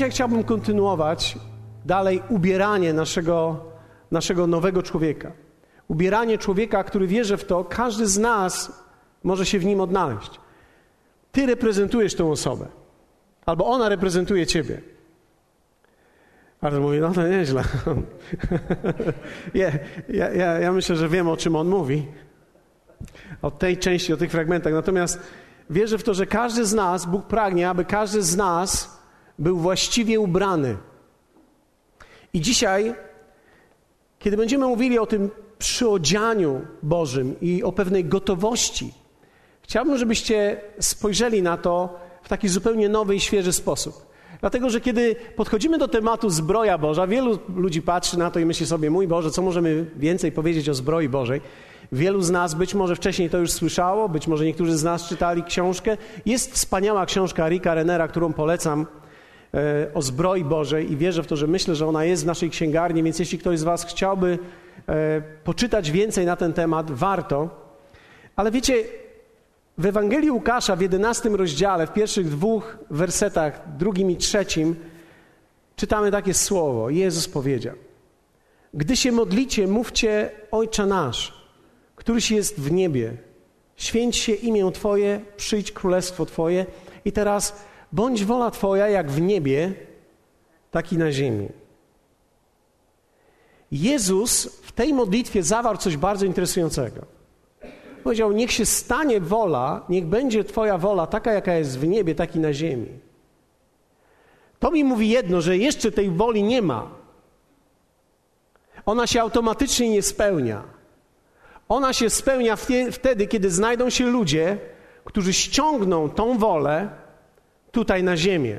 Dzisiaj chciałbym kontynuować dalej ubieranie naszego, naszego nowego człowieka. Ubieranie człowieka, który wierzy w to, każdy z nas może się w nim odnaleźć. Ty reprezentujesz tę osobę, albo ona reprezentuje ciebie. Ale mówi, no to nieźle. ja, ja, ja myślę, że wiem, o czym on mówi. O tej części, o tych fragmentach. Natomiast wierzę w to, że każdy z nas, Bóg pragnie, aby każdy z nas był właściwie ubrany. I dzisiaj, kiedy będziemy mówili o tym przyodzianiu Bożym i o pewnej gotowości, chciałbym, żebyście spojrzeli na to w taki zupełnie nowy i świeży sposób. Dlatego, że kiedy podchodzimy do tematu zbroja Boża, wielu ludzi patrzy na to i myśli sobie, mój Boże, co możemy więcej powiedzieć o zbroi Bożej? Wielu z nas być może wcześniej to już słyszało, być może niektórzy z nas czytali książkę. Jest wspaniała książka Rika Renera, którą polecam o zbroi Bożej i wierzę w to, że myślę, że ona jest w naszej księgarni, więc jeśli ktoś z Was chciałby e, poczytać więcej na ten temat, warto. Ale wiecie, w Ewangelii Łukasza w jedenastym rozdziale, w pierwszych dwóch wersetach, drugim i trzecim, czytamy takie słowo. Jezus powiedział: Gdy się modlicie, mówcie Ojcze nasz, któryś jest w niebie. Święć się imię Twoje, przyjdź królestwo Twoje. I teraz bądź wola Twoja jak w niebie, tak i na ziemi. Jezus w tej modlitwie zawarł coś bardzo interesującego. Powiedział: Niech się stanie wola, niech będzie Twoja wola taka, jaka jest w niebie, tak i na ziemi. To mi mówi jedno, że jeszcze tej woli nie ma. Ona się automatycznie nie spełnia. Ona się spełnia wtedy, kiedy znajdą się ludzie, którzy ściągną tą wolę tutaj na ziemię.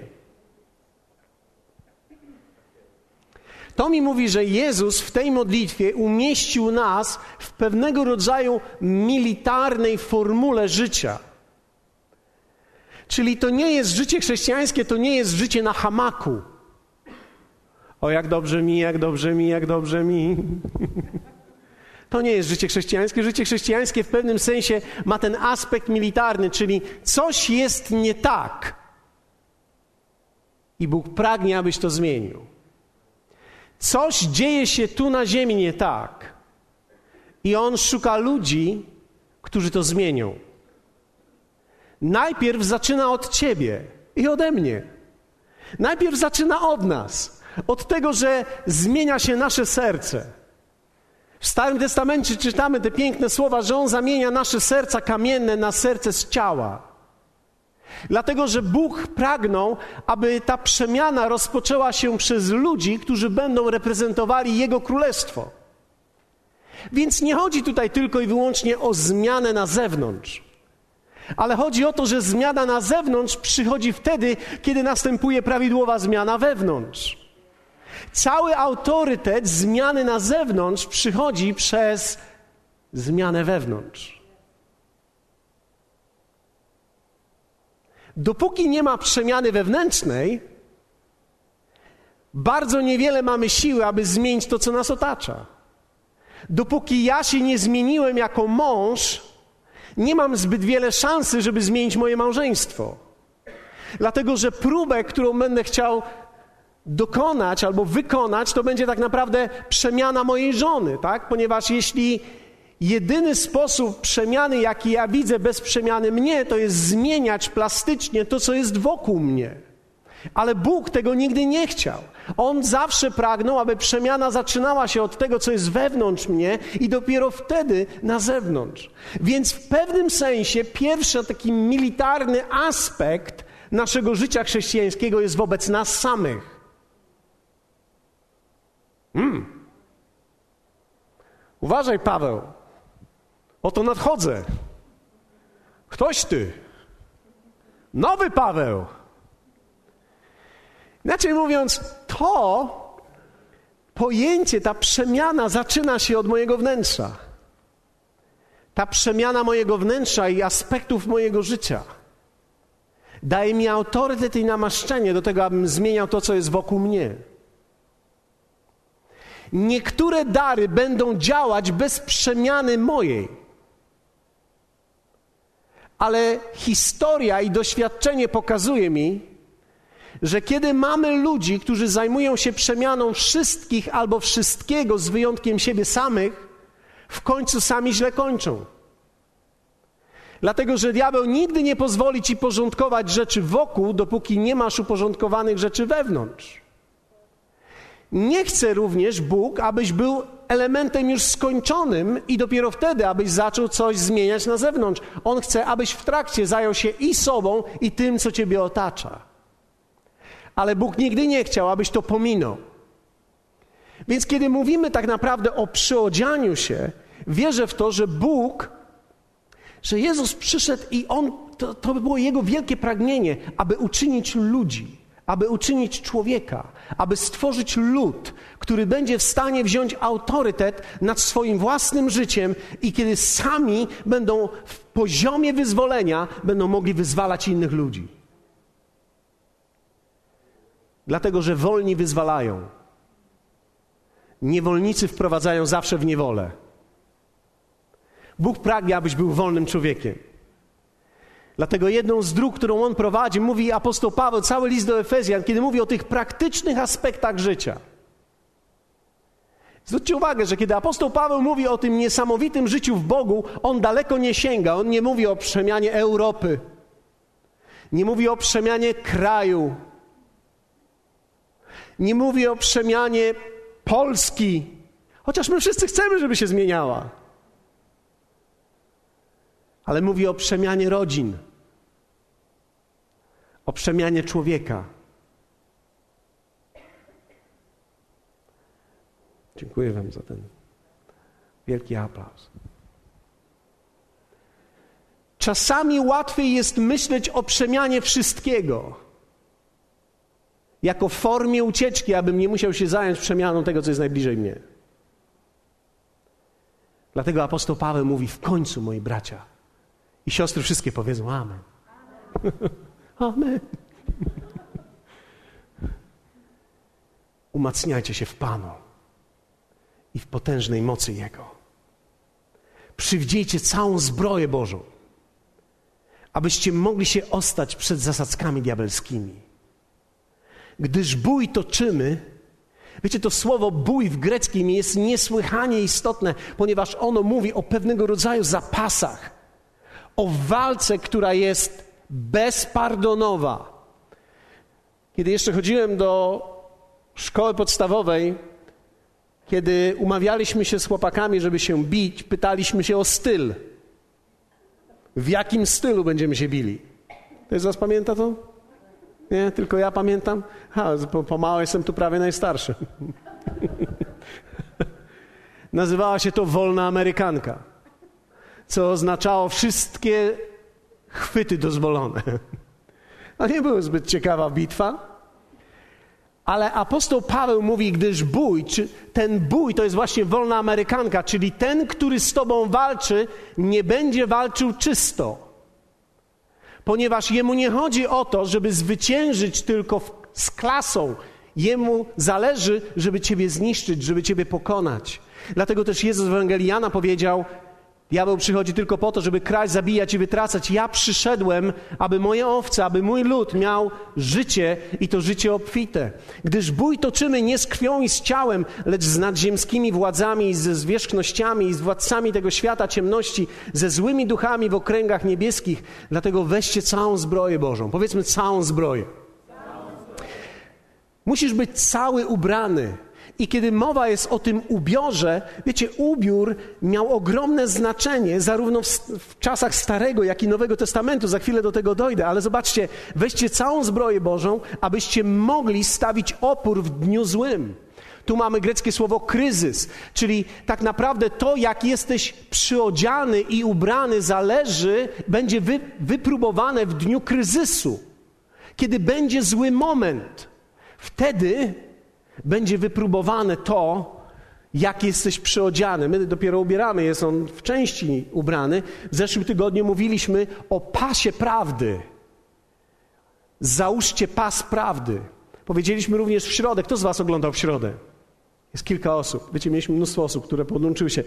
To mi mówi, że Jezus w tej modlitwie umieścił nas w pewnego rodzaju militarnej formule życia. Czyli to nie jest życie chrześcijańskie, to nie jest życie na hamaku. O, jak dobrze mi, jak dobrze mi, jak dobrze mi. To nie jest życie chrześcijańskie. Życie chrześcijańskie w pewnym sensie ma ten aspekt militarny, czyli coś jest nie tak. I Bóg pragnie, abyś to zmienił. Coś dzieje się tu na ziemi nie tak. I on szuka ludzi, którzy to zmienią. Najpierw zaczyna od ciebie i ode mnie. Najpierw zaczyna od nas, od tego, że zmienia się nasze serce. W Starym Testamencie czytamy te piękne słowa, że On zamienia nasze serca kamienne na serce z ciała. Dlatego, że Bóg pragnął, aby ta przemiana rozpoczęła się przez ludzi, którzy będą reprezentowali Jego królestwo. Więc nie chodzi tutaj tylko i wyłącznie o zmianę na zewnątrz, ale chodzi o to, że zmiana na zewnątrz przychodzi wtedy, kiedy następuje prawidłowa zmiana wewnątrz. Cały autorytet zmiany na zewnątrz przychodzi przez zmianę wewnątrz. Dopóki nie ma przemiany wewnętrznej, bardzo niewiele mamy siły, aby zmienić to, co nas otacza. Dopóki ja się nie zmieniłem jako mąż, nie mam zbyt wiele szansy, żeby zmienić moje małżeństwo. Dlatego, że próbę, którą będę chciał dokonać albo wykonać, to będzie tak naprawdę przemiana mojej żony, tak? Ponieważ jeśli Jedyny sposób przemiany, jaki ja widzę bez przemiany mnie, to jest zmieniać plastycznie to, co jest wokół mnie. Ale Bóg tego nigdy nie chciał. On zawsze pragnął, aby przemiana zaczynała się od tego, co jest wewnątrz mnie i dopiero wtedy na zewnątrz. Więc w pewnym sensie pierwszy taki militarny aspekt naszego życia chrześcijańskiego jest wobec nas samych. Hmm. Uważaj, Paweł. Oto nadchodzę. Ktoś ty. Nowy Paweł. Inaczej mówiąc, to pojęcie, ta przemiana zaczyna się od mojego wnętrza. Ta przemiana mojego wnętrza i aspektów mojego życia daje mi autorytet i namaszczenie do tego, abym zmieniał to, co jest wokół mnie. Niektóre dary będą działać bez przemiany mojej ale historia i doświadczenie pokazuje mi, że kiedy mamy ludzi, którzy zajmują się przemianą wszystkich albo wszystkiego z wyjątkiem siebie samych, w końcu sami źle kończą. Dlatego, że diabeł nigdy nie pozwoli ci porządkować rzeczy wokół, dopóki nie masz uporządkowanych rzeczy wewnątrz. Nie chce również Bóg, abyś był elementem już skończonym i dopiero wtedy, abyś zaczął coś zmieniać na zewnątrz. On chce, abyś w trakcie zajął się i sobą, i tym, co ciebie otacza. Ale Bóg nigdy nie chciał, abyś to pominął. Więc kiedy mówimy tak naprawdę o przyodzianiu się, wierzę w to, że Bóg, że Jezus przyszedł i On, to, to było Jego wielkie pragnienie, aby uczynić ludzi aby uczynić człowieka, aby stworzyć lud, który będzie w stanie wziąć autorytet nad swoim własnym życiem i kiedy sami będą w poziomie wyzwolenia, będą mogli wyzwalać innych ludzi. Dlatego, że wolni wyzwalają. Niewolnicy wprowadzają zawsze w niewolę. Bóg pragnie, abyś był wolnym człowiekiem. Dlatego jedną z dróg, którą on prowadzi, mówi apostoł Paweł, cały list do Efezjan, kiedy mówi o tych praktycznych aspektach życia. Zwróćcie uwagę, że kiedy apostoł Paweł mówi o tym niesamowitym życiu w Bogu, on daleko nie sięga. On nie mówi o przemianie Europy, nie mówi o przemianie kraju, nie mówi o przemianie Polski, chociaż my wszyscy chcemy, żeby się zmieniała. Ale mówi o przemianie rodzin o przemianie człowieka. Dziękuję Wam za ten wielki aplauz. Czasami łatwiej jest myśleć o przemianie wszystkiego jako formie ucieczki, abym nie musiał się zająć przemianą tego, co jest najbliżej mnie. Dlatego apostoł Paweł mówi: W końcu, moi bracia i siostry, wszystkie powiedzą Amen. amen. Umacniajcie się w Panu i w potężnej mocy Jego. Przywdziejcie całą zbroję Bożą, abyście mogli się ostać przed zasadzkami diabelskimi. Gdyż bój toczymy, Wiecie, to słowo bój w greckim jest niesłychanie istotne, ponieważ ono mówi o pewnego rodzaju zapasach, o walce, która jest bezpardonowa. Kiedy jeszcze chodziłem do szkoły podstawowej, kiedy umawialiśmy się z chłopakami, żeby się bić, pytaliśmy się o styl. W jakim stylu będziemy się bili? Ktoś z Was pamięta to? Nie, tylko ja pamiętam? Ha, po, pomału jestem tu prawie najstarszy. Nazywała się to Wolna Amerykanka, co oznaczało wszystkie chwyty dozwolone. To nie była zbyt ciekawa bitwa. Ale apostoł Paweł mówi, gdyż bój, czy ten bój to jest właśnie wolna Amerykanka, czyli ten, który z tobą walczy, nie będzie walczył czysto. Ponieważ jemu nie chodzi o to, żeby zwyciężyć tylko w, z klasą. Jemu zależy, żeby ciebie zniszczyć, żeby ciebie pokonać. Dlatego też Jezus w Ewangelii powiedział, Diabeł przychodzi tylko po to, żeby kraść, zabijać i wytracać. Ja przyszedłem, aby moje owce, aby mój lud miał życie i to życie obfite. Gdyż bój toczymy nie z krwią i z ciałem, lecz z nadziemskimi władzami, ze zwierzchnościami i z władcami tego świata ciemności, ze złymi duchami w okręgach niebieskich. Dlatego weźcie całą zbroję Bożą. Powiedzmy całą zbroję. Musisz być cały ubrany i kiedy mowa jest o tym ubiorze, wiecie, ubiór miał ogromne znaczenie zarówno w, w, czasach Starego, jak i Nowego Testamentu. Za chwilę do tego dojdę, ale zobaczcie, weźcie całą zbroję Bożą, abyście mogli stawić opór w dniu złym. Tu mamy greckie słowo kryzys, czyli tak naprawdę to, jak jesteś przyodziany i ubrany, zależy, będzie wy, wypróbowane w dniu kryzysu. Kiedy będzie zły moment, wtedy będzie wypróbowane to, jak jesteś przyodziany. My dopiero ubieramy, jest on w części ubrany. W zeszłym tygodniu mówiliśmy o pasie prawdy. Załóżcie pas prawdy. Powiedzieliśmy również w środę. Kto z Was oglądał w środę? Jest kilka osób. Wiecie, mieliśmy mnóstwo osób, które podłączyły się.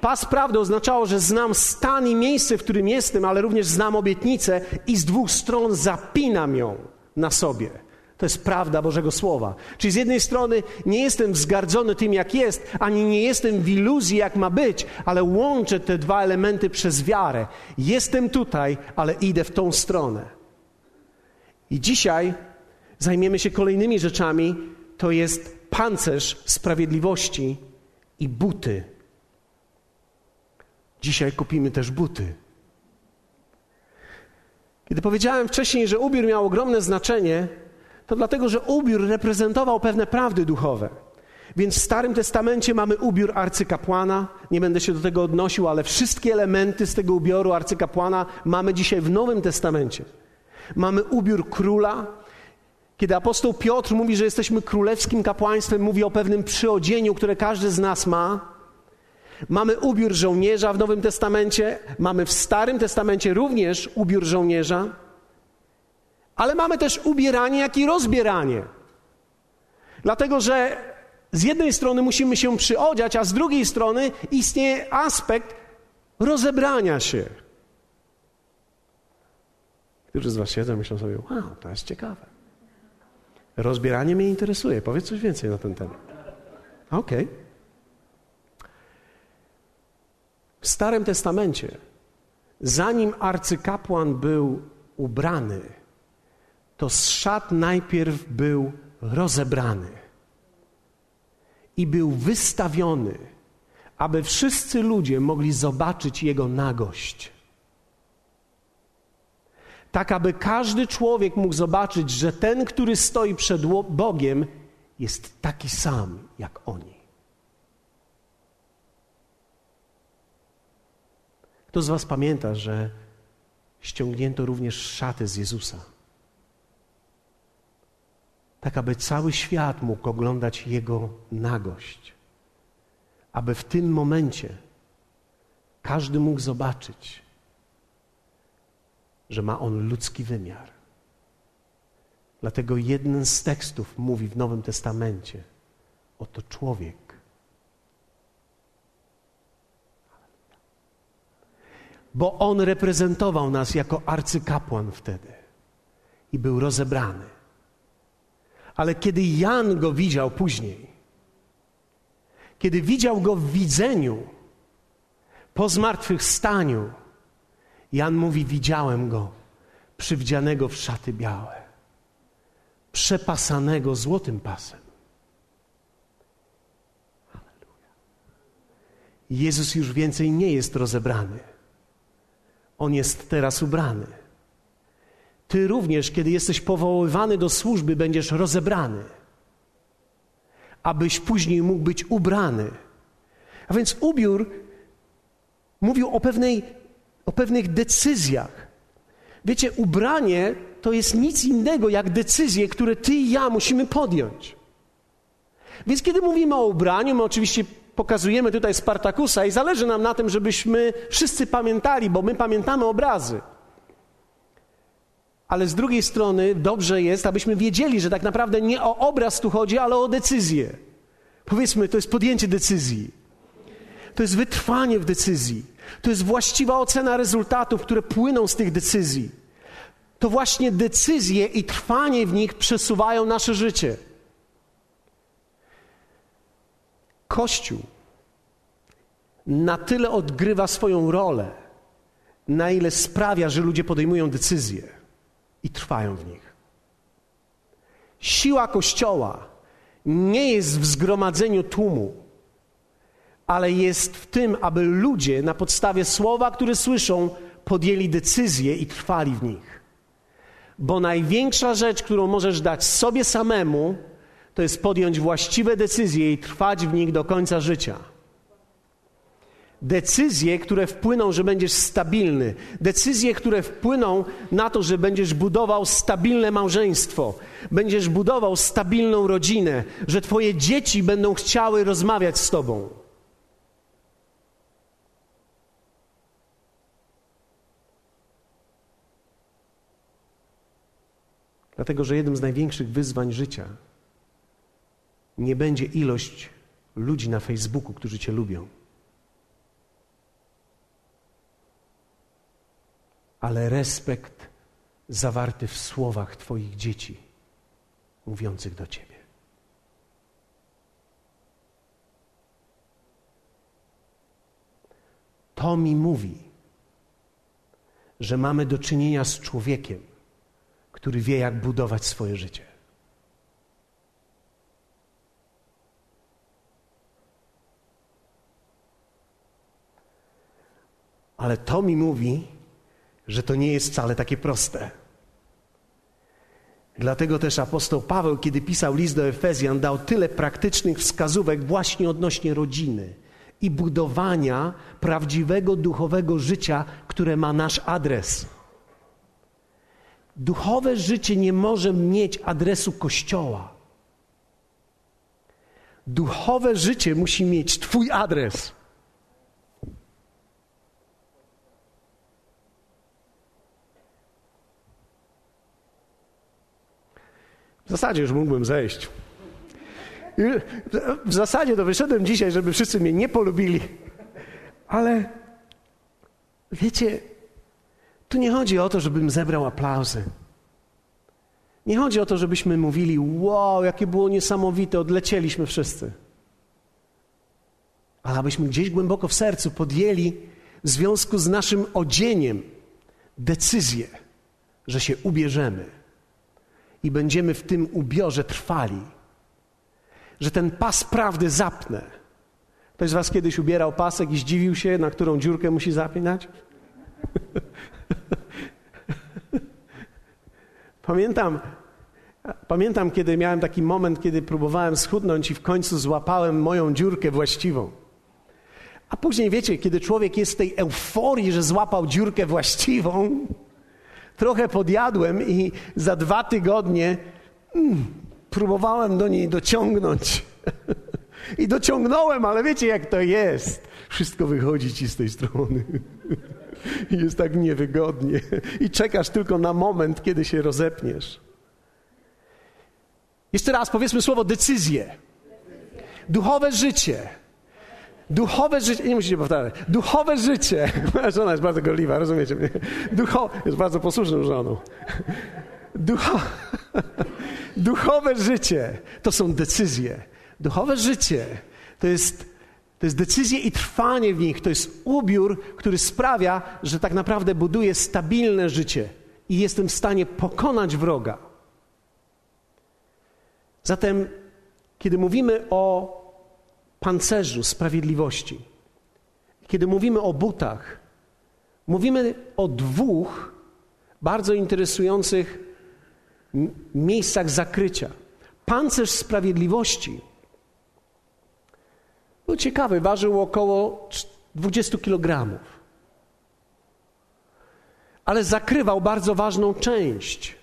Pas prawdy oznaczało, że znam stan i miejsce, w którym jestem, ale również znam obietnicę i z dwóch stron zapinam ją na sobie. To jest prawda Bożego Słowa. Czyli z jednej strony nie jestem wzgardzony tym, jak jest, ani nie jestem w iluzji, jak ma być, ale łączę te dwa elementy przez wiarę. Jestem tutaj, ale idę w tą stronę. I dzisiaj zajmiemy się kolejnymi rzeczami. To jest pancerz sprawiedliwości i buty. Dzisiaj kupimy też buty. Kiedy powiedziałem wcześniej, że ubiór miał ogromne znaczenie, to dlatego, że ubiór reprezentował pewne prawdy duchowe. Więc w Starym Testamencie mamy ubiór arcykapłana. Nie będę się do tego odnosił, ale wszystkie elementy z tego ubioru arcykapłana mamy dzisiaj w Nowym Testamencie. Mamy ubiór króla. Kiedy apostoł Piotr mówi, że jesteśmy królewskim kapłaństwem, mówi o pewnym przyodzieniu, które każdy z nas ma. Mamy ubiór żołnierza w Nowym Testamencie, mamy w Starym Testamencie również ubiór żołnierza, ale mamy też ubieranie, jak i rozbieranie. Dlatego, że z jednej strony musimy się przyodziać, a z drugiej strony istnieje aspekt rozebrania się. Którzy z Was siedzą myślą sobie, wow, to jest ciekawe. Rozbieranie mnie interesuje. Powiedz coś więcej na ten temat. Okej. Okay. W Starym Testamencie, zanim arcykapłan był ubrany, to szat najpierw był rozebrany i był wystawiony, aby wszyscy ludzie mogli zobaczyć jego nagość. Tak, aby każdy człowiek mógł zobaczyć, że ten, który stoi przed Bogiem, jest taki sam jak oni. Kto z Was pamięta, że ściągnięto również szaty z Jezusa? Tak, aby cały świat mógł oglądać Jego nagość. Aby w tym momencie każdy mógł zobaczyć, że ma on ludzki wymiar. Dlatego jeden z tekstów mówi w Nowym Testamencie: Oto człowiek bo on reprezentował nas jako arcykapłan wtedy i był rozebrany. Ale kiedy Jan go widział później, kiedy widział go w widzeniu, po zmartwychwstaniu, Jan mówi: Widziałem go przywdzianego w szaty białe, przepasanego złotym pasem. Jezus już więcej nie jest rozebrany on jest teraz ubrany. Ty również, kiedy jesteś powoływany do służby, będziesz rozebrany, abyś później mógł być ubrany. A więc ubiór mówił o, pewnej, o pewnych decyzjach. Wiecie, ubranie to jest nic innego jak decyzje, które ty i ja musimy podjąć. Więc kiedy mówimy o ubraniu, my oczywiście pokazujemy tutaj Spartakusa i zależy nam na tym, żebyśmy wszyscy pamiętali, bo my pamiętamy obrazy. Ale z drugiej strony dobrze jest, abyśmy wiedzieli, że tak naprawdę nie o obraz tu chodzi, ale o decyzję. Powiedzmy, to jest podjęcie decyzji. To jest wytrwanie w decyzji. To jest właściwa ocena rezultatów, które płyną z tych decyzji. To właśnie decyzje i trwanie w nich przesuwają nasze życie. Kościół na tyle odgrywa swoją rolę, na ile sprawia, że ludzie podejmują decyzje i trwają w nich. Siła Kościoła nie jest w zgromadzeniu tłumu, ale jest w tym, aby ludzie na podstawie słowa, które słyszą, podjęli decyzje i trwali w nich. Bo największa rzecz, którą możesz dać sobie samemu, to jest podjąć właściwe decyzje i trwać w nich do końca życia. Decyzje, które wpłyną, że będziesz stabilny, decyzje, które wpłyną na to, że będziesz budował stabilne małżeństwo, będziesz budował stabilną rodzinę, że Twoje dzieci będą chciały rozmawiać z Tobą. Dlatego, że jednym z największych wyzwań życia nie będzie ilość ludzi na Facebooku, którzy Cię lubią. Ale respekt zawarty w słowach Twoich dzieci. mówiących do Ciebie. To mi mówi, że mamy do czynienia z człowiekiem, który wie, jak budować swoje życie. Ale to mi mówi, że to nie jest wcale takie proste. Dlatego też apostoł Paweł, kiedy pisał list do Efezjan, dał tyle praktycznych wskazówek właśnie odnośnie rodziny i budowania prawdziwego duchowego życia, które ma nasz adres. Duchowe życie nie może mieć adresu kościoła. Duchowe życie musi mieć Twój adres. Zasadzie już mógłbym zejść. W zasadzie to wyszedłem dzisiaj, żeby wszyscy mnie nie polubili. Ale wiecie, tu nie chodzi o to, żebym zebrał aplauzy. Nie chodzi o to, żebyśmy mówili: Wow, jakie było niesamowite, odlecieliśmy wszyscy. Ale abyśmy gdzieś głęboko w sercu podjęli w związku z naszym odzieniem decyzję, że się ubierzemy i będziemy w tym ubiorze trwali. Że ten pas prawdy zapnę. Ktoś z Was kiedyś ubierał pasek i zdziwił się, na którą dziurkę musi zapinać? Pamiętam, pamiętam, kiedy miałem taki moment, kiedy próbowałem schudnąć i w końcu złapałem moją dziurkę właściwą. A później wiecie, kiedy człowiek jest w tej euforii, że złapał dziurkę właściwą, trochę podjadłem i za dwa tygodnie mm, próbowałem do niej dociągnąć. I dociągnąłem, ale wiecie jak to jest. Wszystko wychodzi ci z tej strony. Jest tak niewygodnie. I czekasz tylko na moment, kiedy się rozepniesz. Jeszcze raz powiedzmy słowo decyzje. Duchowe życie Duchowe życie, nie musicie powtarzać, duchowe życie, moja żona jest bardzo gorliwa, rozumiecie mnie? Ducho, jest bardzo posłuszną żoną. Ducho, duchowe życie to są decyzje. Duchowe życie to jest, to jest decyzje i trwanie w nich. To jest ubiór, który sprawia, że tak naprawdę buduję stabilne życie i jestem w stanie pokonać wroga. Zatem, kiedy mówimy o pancerzu sprawiedliwości. Kiedy mówimy o butach, mówimy o dwóch bardzo interesujących miejscach zakrycia. Pancerz sprawiedliwości był ciekawy, ważył około 20 kg. Ale zakrywał bardzo ważną część.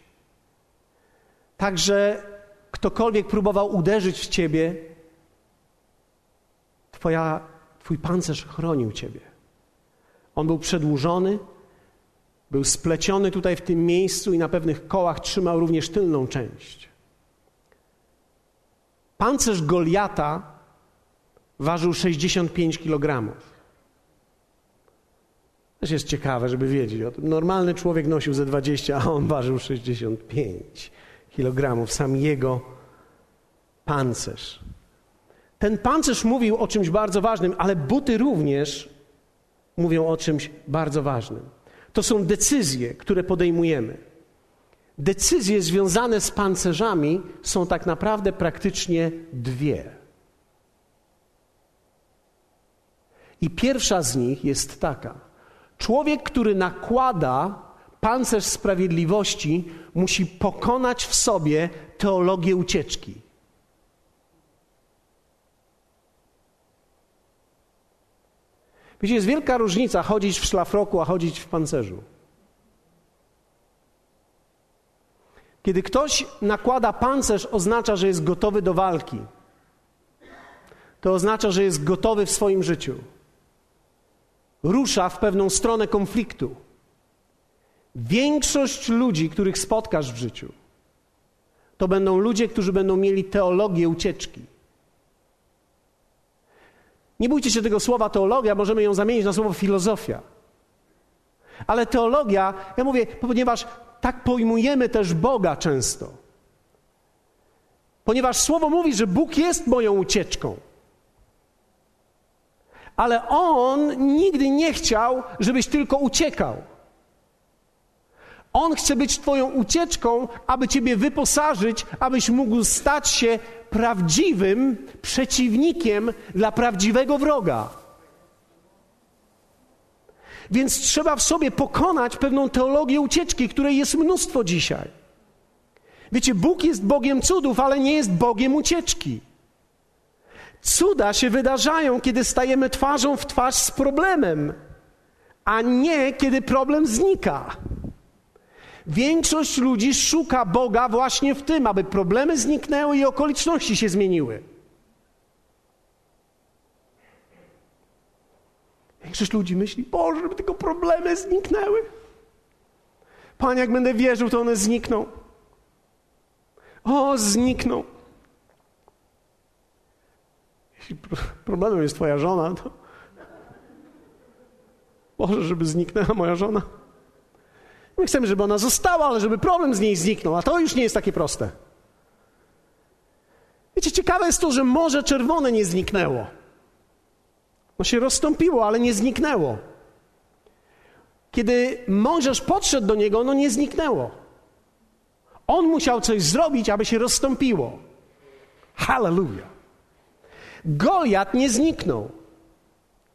Także ktokolwiek próbował uderzyć w ciebie, Twoja, twój pancerz chronił Ciebie. On był przedłużony, był spleciony tutaj w tym miejscu i na pewnych kołach trzymał również tylną część. Pancerz Goliata ważył 65 kg. To jest ciekawe, żeby wiedzieć o tym. Normalny człowiek nosił ze 20, a on ważył 65 kg. Sam jego pancerz. Ten pancerz mówił o czymś bardzo ważnym, ale buty również mówią o czymś bardzo ważnym. To są decyzje, które podejmujemy. Decyzje związane z pancerzami są tak naprawdę praktycznie dwie. I pierwsza z nich jest taka: człowiek, który nakłada pancerz sprawiedliwości, musi pokonać w sobie teologię ucieczki. Wiecie, jest wielka różnica chodzić w szlafroku, a chodzić w pancerzu. Kiedy ktoś nakłada pancerz, oznacza, że jest gotowy do walki. To oznacza, że jest gotowy w swoim życiu. Rusza w pewną stronę konfliktu. Większość ludzi, których spotkasz w życiu, to będą ludzie, którzy będą mieli teologię ucieczki. Nie bójcie się tego słowa teologia, możemy ją zamienić na słowo filozofia. Ale teologia, ja mówię, ponieważ tak pojmujemy też Boga często. Ponieważ Słowo mówi, że Bóg jest moją ucieczką. Ale On nigdy nie chciał, żebyś tylko uciekał. On chce być Twoją ucieczką, aby Ciebie wyposażyć, abyś mógł stać się prawdziwym przeciwnikiem dla prawdziwego wroga. Więc trzeba w sobie pokonać pewną teologię ucieczki, której jest mnóstwo dzisiaj. Wiecie, Bóg jest Bogiem cudów, ale nie jest Bogiem ucieczki. Cuda się wydarzają, kiedy stajemy twarzą w twarz z problemem, a nie kiedy problem znika. Większość ludzi szuka Boga właśnie w tym, aby problemy zniknęły i okoliczności się zmieniły. Większość ludzi myśli, Boże, żeby tylko problemy zniknęły. Panie, jak będę wierzył, to one znikną. O, znikną. Jeśli problemem jest Twoja żona, to Boże, żeby zniknęła moja żona. My chcemy, żeby ona została, ale żeby problem z niej zniknął, a to już nie jest takie proste. Wiecie, ciekawe jest to, że Morze Czerwone nie zniknęło. No się rozstąpiło, ale nie zniknęło. Kiedy Mojżesz podszedł do niego, ono nie zniknęło. On musiał coś zrobić, aby się rozstąpiło. Hallelujah. Goliat nie zniknął.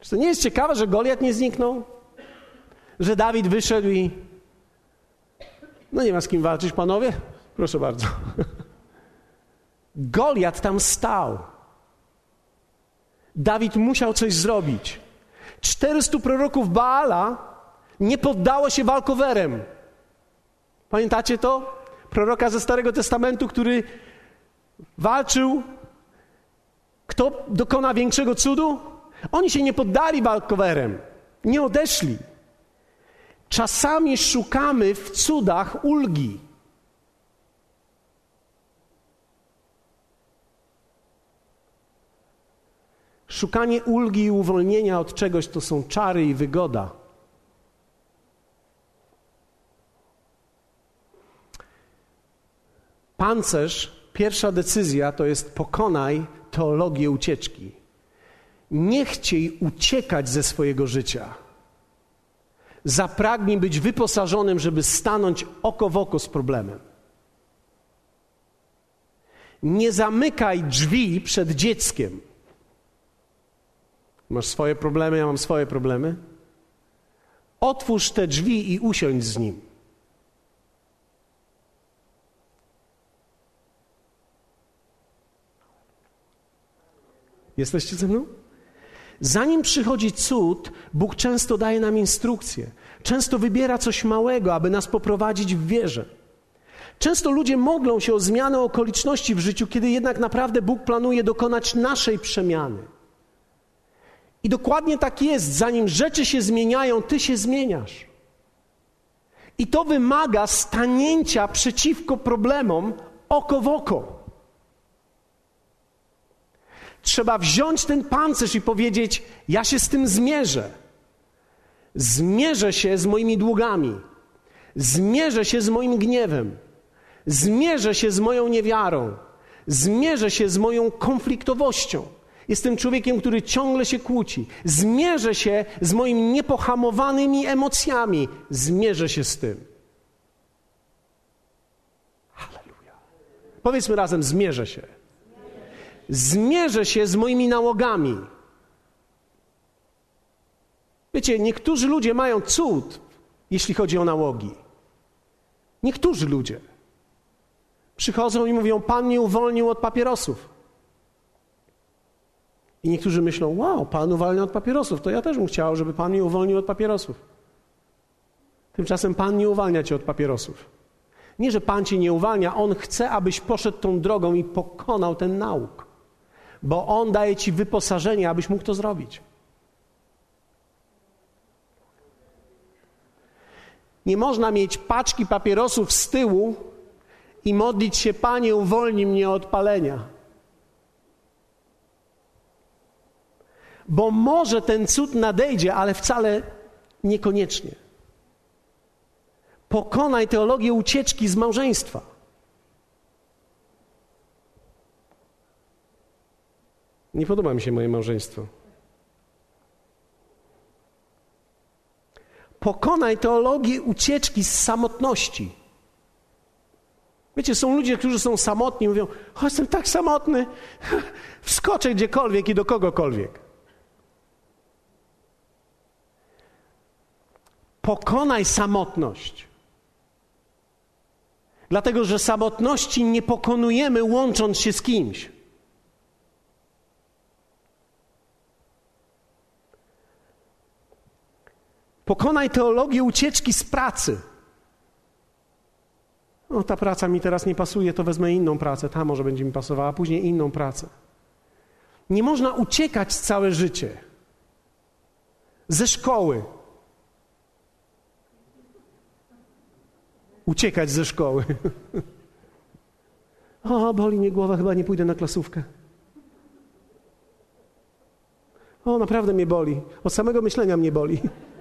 Czy to nie jest ciekawe, że Goliat nie zniknął? Że Dawid wyszedł i no nie ma z kim walczyć, panowie? Proszę bardzo. Goliat tam stał. Dawid musiał coś zrobić. 400 proroków Baala nie poddało się walkowerem. Pamiętacie to? Proroka ze Starego Testamentu, który walczył. Kto dokona większego cudu? Oni się nie poddali walkowerem. Nie odeszli. Czasami szukamy w cudach ulgi. Szukanie ulgi i uwolnienia od czegoś to są czary i wygoda. Pancerz, pierwsza decyzja to jest pokonaj teologię ucieczki. Nie chciej uciekać ze swojego życia. Zapragnij być wyposażonym, żeby stanąć oko w oko z problemem. Nie zamykaj drzwi przed dzieckiem. Masz swoje problemy, ja mam swoje problemy. Otwórz te drzwi i usiądź z nim. Jesteście ze mną? Zanim przychodzi cud, Bóg często daje nam instrukcje. Często wybiera coś małego, aby nas poprowadzić w wierze. Często ludzie modlą się o zmianę okoliczności w życiu, kiedy jednak naprawdę Bóg planuje dokonać naszej przemiany. I dokładnie tak jest. Zanim rzeczy się zmieniają, ty się zmieniasz. I to wymaga stanięcia przeciwko problemom oko w oko. Trzeba wziąć ten pancerz i powiedzieć: Ja się z tym zmierzę. Zmierzę się z moimi długami. Zmierzę się z moim gniewem. Zmierzę się z moją niewiarą. Zmierzę się z moją konfliktowością. Jestem człowiekiem, który ciągle się kłóci. Zmierzę się z moimi niepohamowanymi emocjami. Zmierzę się z tym. Halleluja. Powiedzmy razem: zmierzę się. Zmierzę się z moimi nałogami. Wiecie, niektórzy ludzie mają cud, jeśli chodzi o nałogi. Niektórzy ludzie przychodzą i mówią: Pan mnie uwolnił od papierosów. I niektórzy myślą, wow, Pan uwalnia od papierosów, to ja też bym chciał, żeby Pan mnie uwolnił od papierosów. Tymczasem Pan nie uwalnia cię od papierosów. Nie, że Pan cię nie uwalnia, On chce, abyś poszedł tą drogą i pokonał ten nauk. Bo On daje ci wyposażenie, abyś mógł to zrobić. Nie można mieć paczki papierosów z tyłu i modlić się, Panie, uwolnij mnie od palenia. bo może ten cud nadejdzie, ale wcale niekoniecznie. Pokonaj teologię ucieczki z małżeństwa. Nie podoba mi się moje małżeństwo. Pokonaj teologię ucieczki z samotności. Wiecie, są ludzie, którzy są samotni, mówią: O, jestem tak samotny, wskoczę gdziekolwiek i do kogokolwiek. Pokonaj samotność. Dlatego, że samotności nie pokonujemy łącząc się z kimś. Pokonaj teologię ucieczki z pracy. No, ta praca mi teraz nie pasuje, to wezmę inną pracę, ta może będzie mi pasowała, później inną pracę. Nie można uciekać całe życie ze szkoły. Uciekać ze szkoły. o, boli mnie głowa, chyba nie pójdę na klasówkę. O, naprawdę mnie boli. Od samego myślenia mnie boli.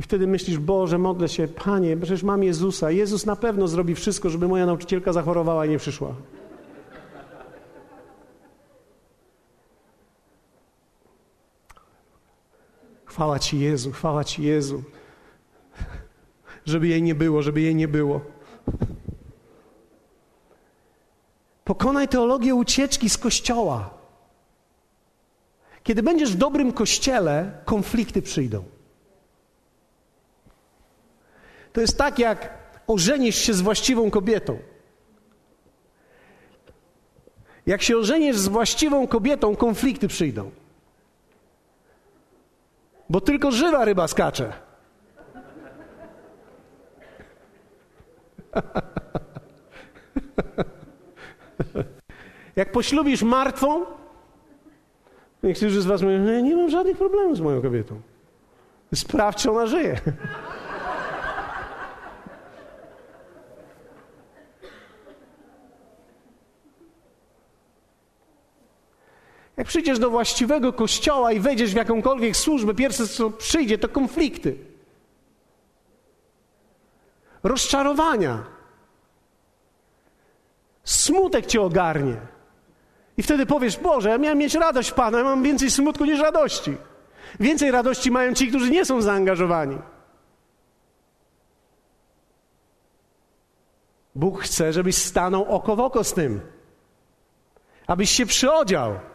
I wtedy myślisz, Boże, modlę się, Panie, przecież mam Jezusa. Jezus na pewno zrobi wszystko, żeby moja nauczycielka zachorowała i nie przyszła. Chwała Ci Jezu, chwała Ci Jezu. Żeby jej nie było, żeby jej nie było. Pokonaj teologię ucieczki z kościoła. Kiedy będziesz w dobrym kościele, konflikty przyjdą. To jest tak, jak ożenisz się z właściwą kobietą. Jak się ożenisz z właściwą kobietą, konflikty przyjdą. Bo tylko żywa ryba skacze. Jak poślubisz martwą, niektórzy z Was mówią, nie, nie mam żadnych problemów z moją kobietą. Sprawdź, czy ona żyje. Jak przyjdziesz do właściwego kościoła i wejdziesz w jakąkolwiek służbę, pierwsze co przyjdzie to konflikty, rozczarowania, smutek cię ogarnie. I wtedy powiesz: Boże, ja miałem mieć radość Pana, ja mam więcej smutku niż radości. Więcej radości mają ci, którzy nie są zaangażowani. Bóg chce, żebyś stanął oko w oko z tym, abyś się przyodział.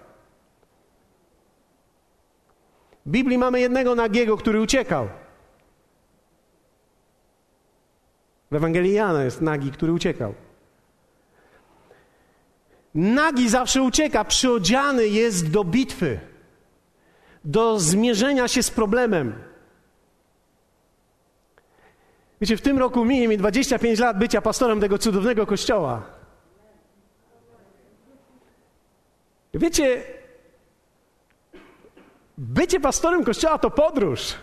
W Biblii mamy jednego nagiego, który uciekał. W Ewangelii Jana jest nagi, który uciekał. Nagi zawsze ucieka, przyodziany jest do bitwy, do zmierzenia się z problemem. Wiecie, w tym roku minie mi 25 lat bycia pastorem tego cudownego kościoła. Wiecie, Bycie pastorem kościoła to podróż.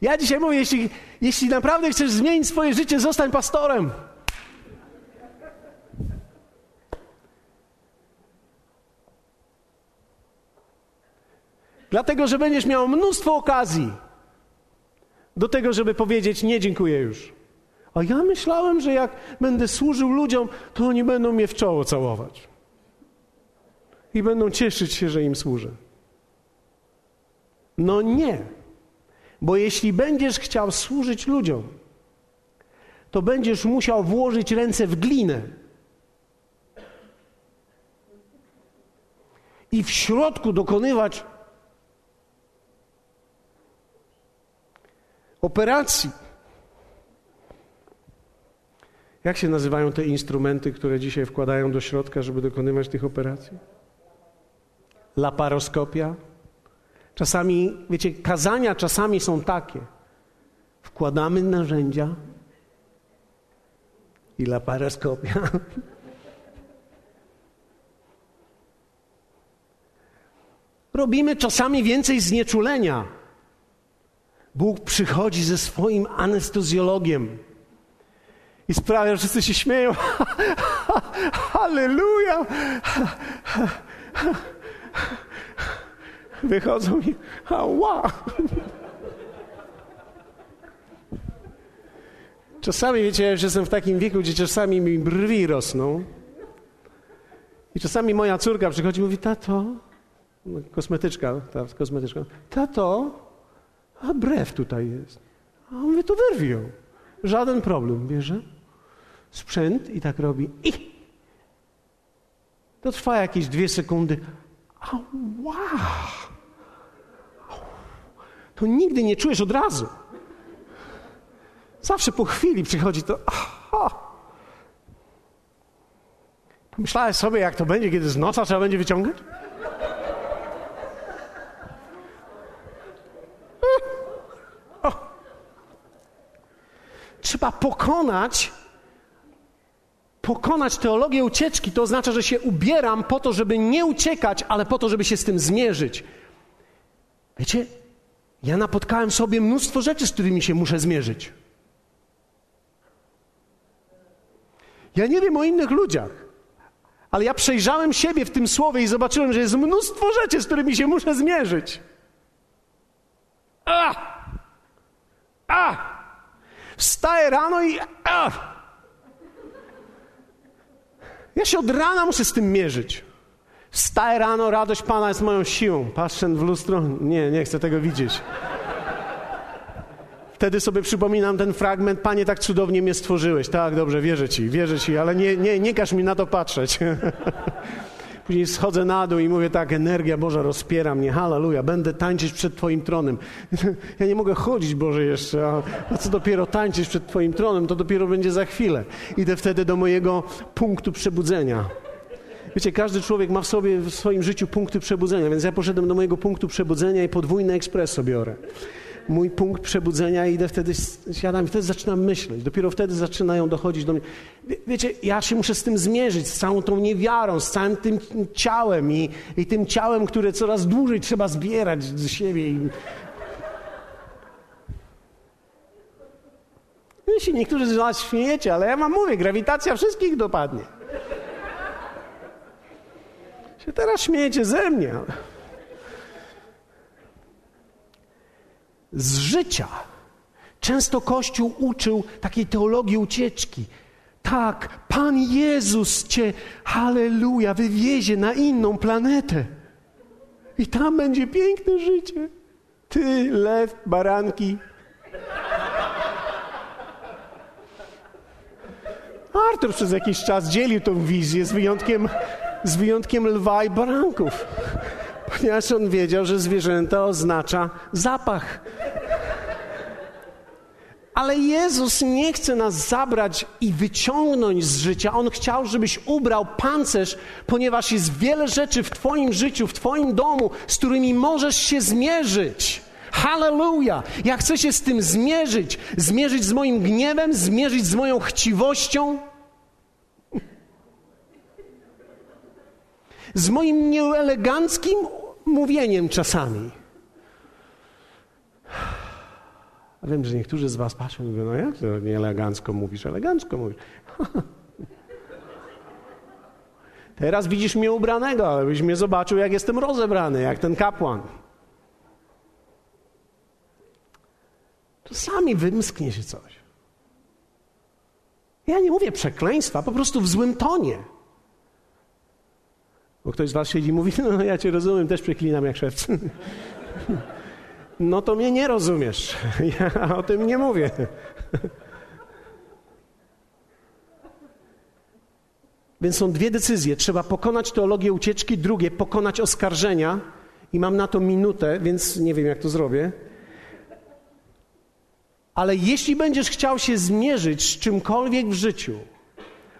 Ja dzisiaj mówię, jeśli, jeśli naprawdę chcesz zmienić swoje życie, zostań pastorem. Dlatego, że będziesz miał mnóstwo okazji do tego, żeby powiedzieć: Nie, dziękuję już. A ja myślałem, że jak będę służył ludziom, to oni będą mnie w czoło całować i będą cieszyć się, że im służę. No nie, bo jeśli będziesz chciał służyć ludziom, to będziesz musiał włożyć ręce w glinę. I w środku dokonywać operacji. Jak się nazywają te instrumenty, które dzisiaj wkładają do środka, żeby dokonywać tych operacji? Laparoskopia. Czasami, wiecie, kazania czasami są takie. Wkładamy narzędzia i laparoskopia. Robimy czasami więcej znieczulenia. Bóg przychodzi ze swoim anestezjologiem i sprawia, że wszyscy się śmieją. Halleluja! Wychodzą i ała. Czasami, wiecie, ja już jestem w takim wieku, gdzie czasami mi brwi rosną. I czasami moja córka przychodzi i mówi, tato, no, kosmetyczka, ta kosmetyczka, tato, a brew tutaj jest. A on mówi, to wyrwij ją. Żaden problem, bierze sprzęt i tak robi. I to trwa jakieś dwie sekundy. A wow! To nigdy nie czujesz od razu. Zawsze po chwili przychodzi to. Aha. Pomyślałeś sobie, jak to będzie, kiedy z noca trzeba będzie wyciągać? Trzeba pokonać pokonać teologię ucieczki, to oznacza, że się ubieram po to, żeby nie uciekać, ale po to, żeby się z tym zmierzyć. Wiecie, ja napotkałem sobie mnóstwo rzeczy, z którymi się muszę zmierzyć. Ja nie wiem o innych ludziach, ale ja przejrzałem siebie w tym słowie i zobaczyłem, że jest mnóstwo rzeczy, z którymi się muszę zmierzyć. A! A! Wstaję rano i. A! Ja się od rana muszę z tym mierzyć. Wstaję rano, radość Pana jest moją siłą. Patrzę w lustro, nie, nie chcę tego widzieć. Wtedy sobie przypominam ten fragment, Panie, tak cudownie mnie stworzyłeś. Tak, dobrze, wierzę Ci, wierzę Ci, ale nie, nie, nie każ mi na to patrzeć. Później schodzę na dół i mówię tak, energia Boża rozpiera mnie, halleluja, będę tańczyć przed Twoim tronem. Ja nie mogę chodzić, Boże, jeszcze, a, a co dopiero tańczyć przed Twoim tronem, to dopiero będzie za chwilę. Idę wtedy do mojego punktu przebudzenia. Wiecie, każdy człowiek ma w sobie, w swoim życiu punkty przebudzenia, więc ja poszedłem do mojego punktu przebudzenia i podwójny ekspreso biorę mój punkt przebudzenia i idę wtedy, siadam i wtedy zaczynam myśleć. Dopiero wtedy zaczynają dochodzić do mnie. Wie, wiecie, ja się muszę z tym zmierzyć, z całą tą niewiarą, z całym tym ciałem i, i tym ciałem, które coraz dłużej trzeba zbierać z siebie. I... Wy się niektórzy z was śmiejecie, ale ja wam mówię, grawitacja wszystkich dopadnie. Się teraz śmiejecie ze mnie, ale... z życia. Często Kościół uczył takiej teologii ucieczki. Tak, Pan Jezus cię, halleluja, wywiezie na inną planetę. I tam będzie piękne życie. Ty, lew, baranki. Artur przez jakiś czas dzielił tą wizję z wyjątkiem, z wyjątkiem lwa i baranków ponieważ on wiedział, że zwierzęta oznacza zapach. Ale Jezus nie chce nas zabrać i wyciągnąć z życia. On chciał, żebyś ubrał pancerz, ponieważ jest wiele rzeczy w Twoim życiu, w Twoim domu, z którymi możesz się zmierzyć. Hallelujah! Ja chcę się z tym zmierzyć. Zmierzyć z moim gniewem, zmierzyć z moją chciwością. Z moim nieeleganckim mówieniem czasami. A wiem, że niektórzy z was patrzą i mówią, no jak to nie elegancko mówisz? Elegancko mówisz. Teraz widzisz mnie ubranego, ale byś mnie zobaczył, jak jestem rozebrany, jak ten kapłan. Czasami wymsknie się coś. Ja nie mówię przekleństwa, po prostu w złym tonie. Bo ktoś z was siedzi i mówi, no ja cię rozumiem, też przeklinam jak szewc. No to mnie nie rozumiesz. Ja o tym nie mówię. Więc są dwie decyzje. Trzeba pokonać teologię ucieczki, drugie pokonać oskarżenia. I mam na to minutę, więc nie wiem, jak to zrobię. Ale jeśli będziesz chciał się zmierzyć z czymkolwiek w życiu,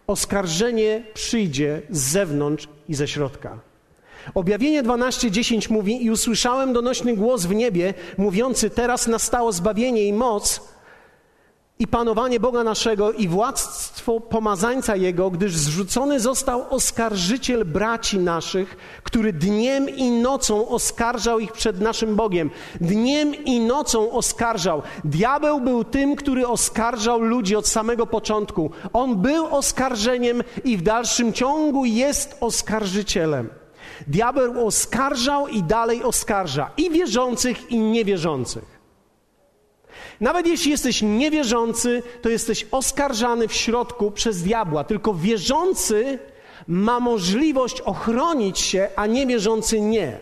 oskarżenie przyjdzie z zewnątrz i ze środka. Objawienie 12:10 mówi: I usłyszałem donośny głos w niebie, mówiący: Teraz nastało zbawienie i moc i panowanie Boga naszego i władztwo pomazańca Jego, gdyż zrzucony został oskarżyciel braci naszych, który dniem i nocą oskarżał ich przed naszym Bogiem. Dniem i nocą oskarżał. Diabeł był tym, który oskarżał ludzi od samego początku. On był oskarżeniem i w dalszym ciągu jest oskarżycielem. Diabeł oskarżał i dalej oskarża i wierzących, i niewierzących. Nawet jeśli jesteś niewierzący, to jesteś oskarżany w środku przez diabła. Tylko wierzący ma możliwość ochronić się, a niewierzący nie.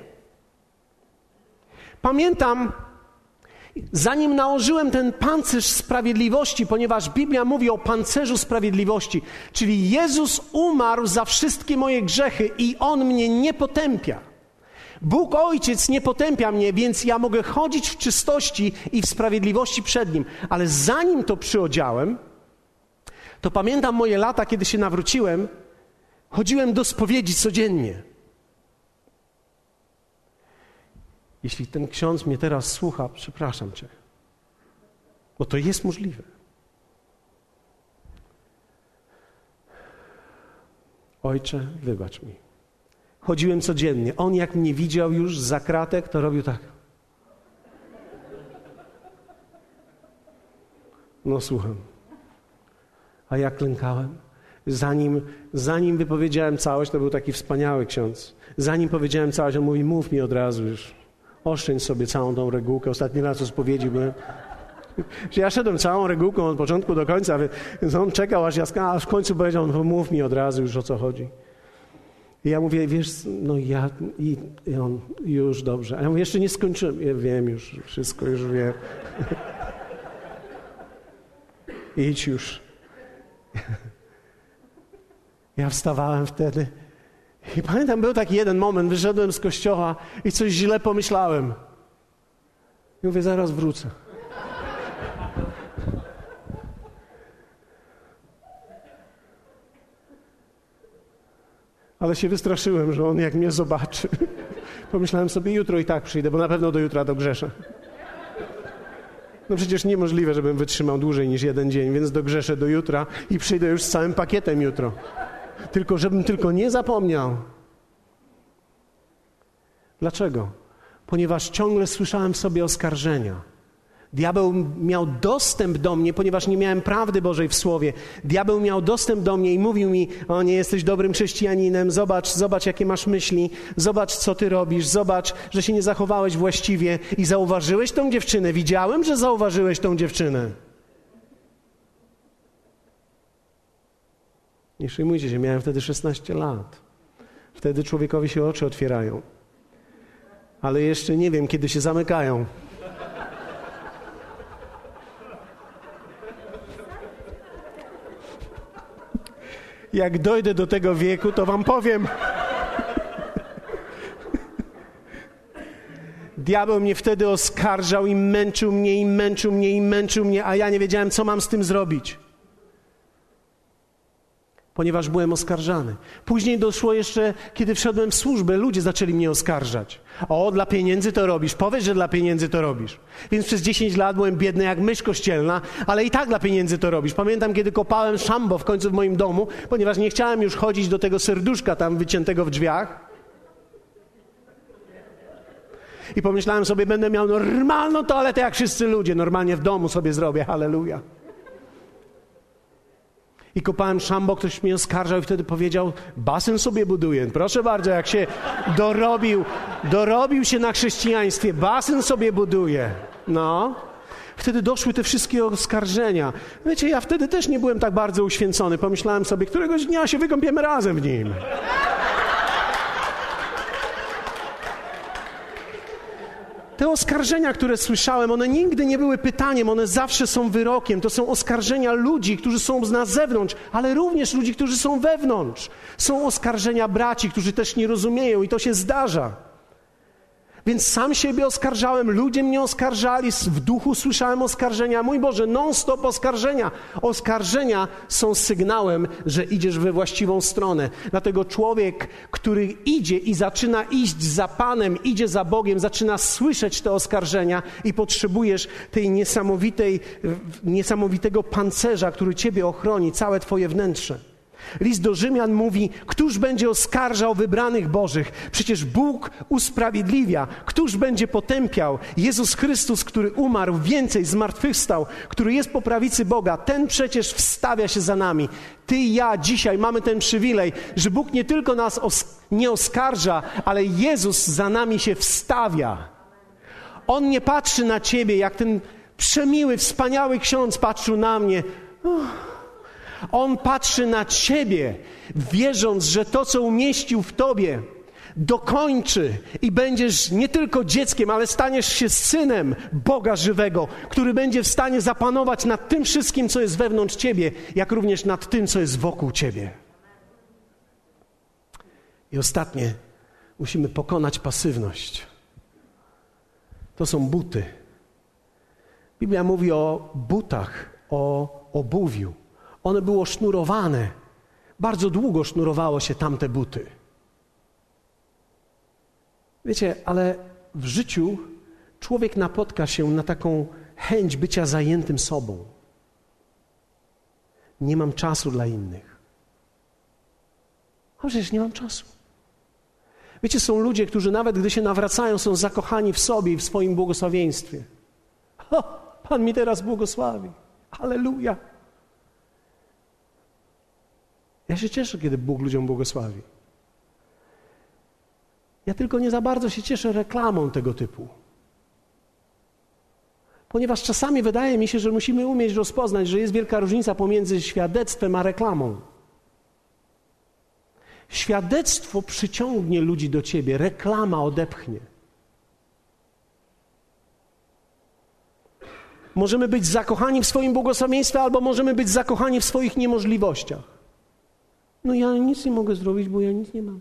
Pamiętam, zanim nałożyłem ten pancerz sprawiedliwości, ponieważ Biblia mówi o pancerzu sprawiedliwości, czyli Jezus umarł za wszystkie moje grzechy i On mnie nie potępia. Bóg Ojciec nie potępia mnie, więc ja mogę chodzić w czystości i w sprawiedliwości przed Nim. Ale zanim to przyodziałem, to pamiętam moje lata, kiedy się nawróciłem, chodziłem do spowiedzi codziennie. Jeśli ten ksiądz mnie teraz słucha, przepraszam cię, bo to jest możliwe. Ojcze, wybacz mi. Chodziłem codziennie. On, jak mnie widział już za kratek, to robił tak. No, słucham. A ja klękałem. Zanim, zanim wypowiedziałem całość, to był taki wspaniały ksiądz. Zanim powiedziałem całość, on mówi: Mów mi od razu już. Oszczędź sobie całą tą regułkę. Ostatni raz o spowiedzi byłem. Ja szedłem całą regułką od początku do końca, więc on czekał, aż ja aż w końcu powiedział, no mów mi od razu już o co chodzi. I ja mówię, wiesz, no ja, i, i on, już dobrze. A ja mówię, jeszcze nie skończyłem. Ja wiem już, wszystko już wiem. Idź już. Ja wstawałem wtedy i pamiętam, był taki jeden moment, wyszedłem z kościoła i coś źle pomyślałem. I mówię, zaraz wrócę. Ale się wystraszyłem, że on jak mnie zobaczy. Pomyślałem sobie, jutro i tak przyjdę, bo na pewno do jutra dogrzeszę. No przecież niemożliwe, żebym wytrzymał dłużej niż jeden dzień, więc dogrzeszę do jutra i przyjdę już z całym pakietem jutro. Tylko żebym tylko nie zapomniał. Dlaczego? Ponieważ ciągle słyszałem w sobie oskarżenia. Diabeł miał dostęp do mnie, ponieważ nie miałem prawdy Bożej w słowie. Diabeł miał dostęp do mnie i mówił mi: O, nie jesteś dobrym chrześcijaninem, zobacz, zobacz, jakie masz myśli, zobacz, co ty robisz, zobacz, że się nie zachowałeś właściwie i zauważyłeś tą dziewczynę. Widziałem, że zauważyłeś tą dziewczynę. Nie przejmujcie się, miałem wtedy 16 lat. Wtedy człowiekowi się oczy otwierają. Ale jeszcze nie wiem, kiedy się zamykają. Jak dojdę do tego wieku, to wam powiem. Diabeł mnie wtedy oskarżał i męczył mnie, i męczył mnie, i męczył mnie, a ja nie wiedziałem, co mam z tym zrobić ponieważ byłem oskarżany. Później doszło jeszcze, kiedy wszedłem w służbę, ludzie zaczęli mnie oskarżać. O, dla pieniędzy to robisz, powiedz, że dla pieniędzy to robisz. Więc przez 10 lat byłem biedny jak mysz kościelna, ale i tak dla pieniędzy to robisz. Pamiętam, kiedy kopałem szambo w końcu w moim domu, ponieważ nie chciałem już chodzić do tego serduszka tam wyciętego w drzwiach. I pomyślałem sobie, będę miał normalną toaletę jak wszyscy ludzie. Normalnie w domu sobie zrobię, halleluja i kopałem szambo, ktoś mnie oskarżał i wtedy powiedział, basen sobie buduję. Proszę bardzo, jak się dorobił, dorobił się na chrześcijaństwie, basen sobie buduje. No. Wtedy doszły te wszystkie oskarżenia. Wiecie, ja wtedy też nie byłem tak bardzo uświęcony. Pomyślałem sobie, któregoś dnia się wykąpiemy razem w nim. Te oskarżenia, które słyszałem, one nigdy nie były pytaniem, one zawsze są wyrokiem. To są oskarżenia ludzi, którzy są na zewnątrz, ale również ludzi, którzy są wewnątrz. Są oskarżenia braci, którzy też nie rozumieją i to się zdarza. Więc sam siebie oskarżałem, ludzie mnie oskarżali, w duchu słyszałem oskarżenia. Mój Boże, non-stop oskarżenia. Oskarżenia są sygnałem, że idziesz we właściwą stronę. Dlatego człowiek, który idzie i zaczyna iść za Panem, idzie za Bogiem, zaczyna słyszeć te oskarżenia i potrzebujesz tej niesamowitej, niesamowitego pancerza, który ciebie ochroni, całe twoje wnętrze. List do Rzymian mówi: Któż będzie oskarżał wybranych Bożych? Przecież Bóg usprawiedliwia. Któż będzie potępiał? Jezus Chrystus, który umarł, więcej zmartwychwstał, który jest po prawicy Boga, ten przecież wstawia się za nami. Ty i ja dzisiaj mamy ten przywilej, że Bóg nie tylko nas os nie oskarża, ale Jezus za nami się wstawia. On nie patrzy na ciebie jak ten Przemiły, wspaniały ksiądz patrzył na mnie. On patrzy na ciebie, wierząc, że to, co umieścił w tobie, dokończy i będziesz nie tylko dzieckiem, ale staniesz się synem Boga żywego, który będzie w stanie zapanować nad tym wszystkim, co jest wewnątrz ciebie, jak również nad tym, co jest wokół ciebie. I ostatnie, musimy pokonać pasywność. To są buty. Biblia mówi o butach, o obuwiu. One było sznurowane. Bardzo długo sznurowało się tamte buty. Wiecie, ale w życiu człowiek napotka się na taką chęć bycia zajętym sobą. Nie mam czasu dla innych. A przecież nie mam czasu. Wiecie, są ludzie, którzy nawet gdy się nawracają, są zakochani w sobie i w swoim błogosławieństwie. O, Pan mi teraz błogosławi. Halleluja. Ja się cieszę, kiedy Bóg ludziom błogosławi. Ja tylko nie za bardzo się cieszę reklamą tego typu. Ponieważ czasami wydaje mi się, że musimy umieć rozpoznać, że jest wielka różnica pomiędzy świadectwem a reklamą. Świadectwo przyciągnie ludzi do ciebie, reklama odepchnie. Możemy być zakochani w swoim błogosławieństwie, albo możemy być zakochani w swoich niemożliwościach. No ja nic nie mogę zrobić, bo ja nic nie mam.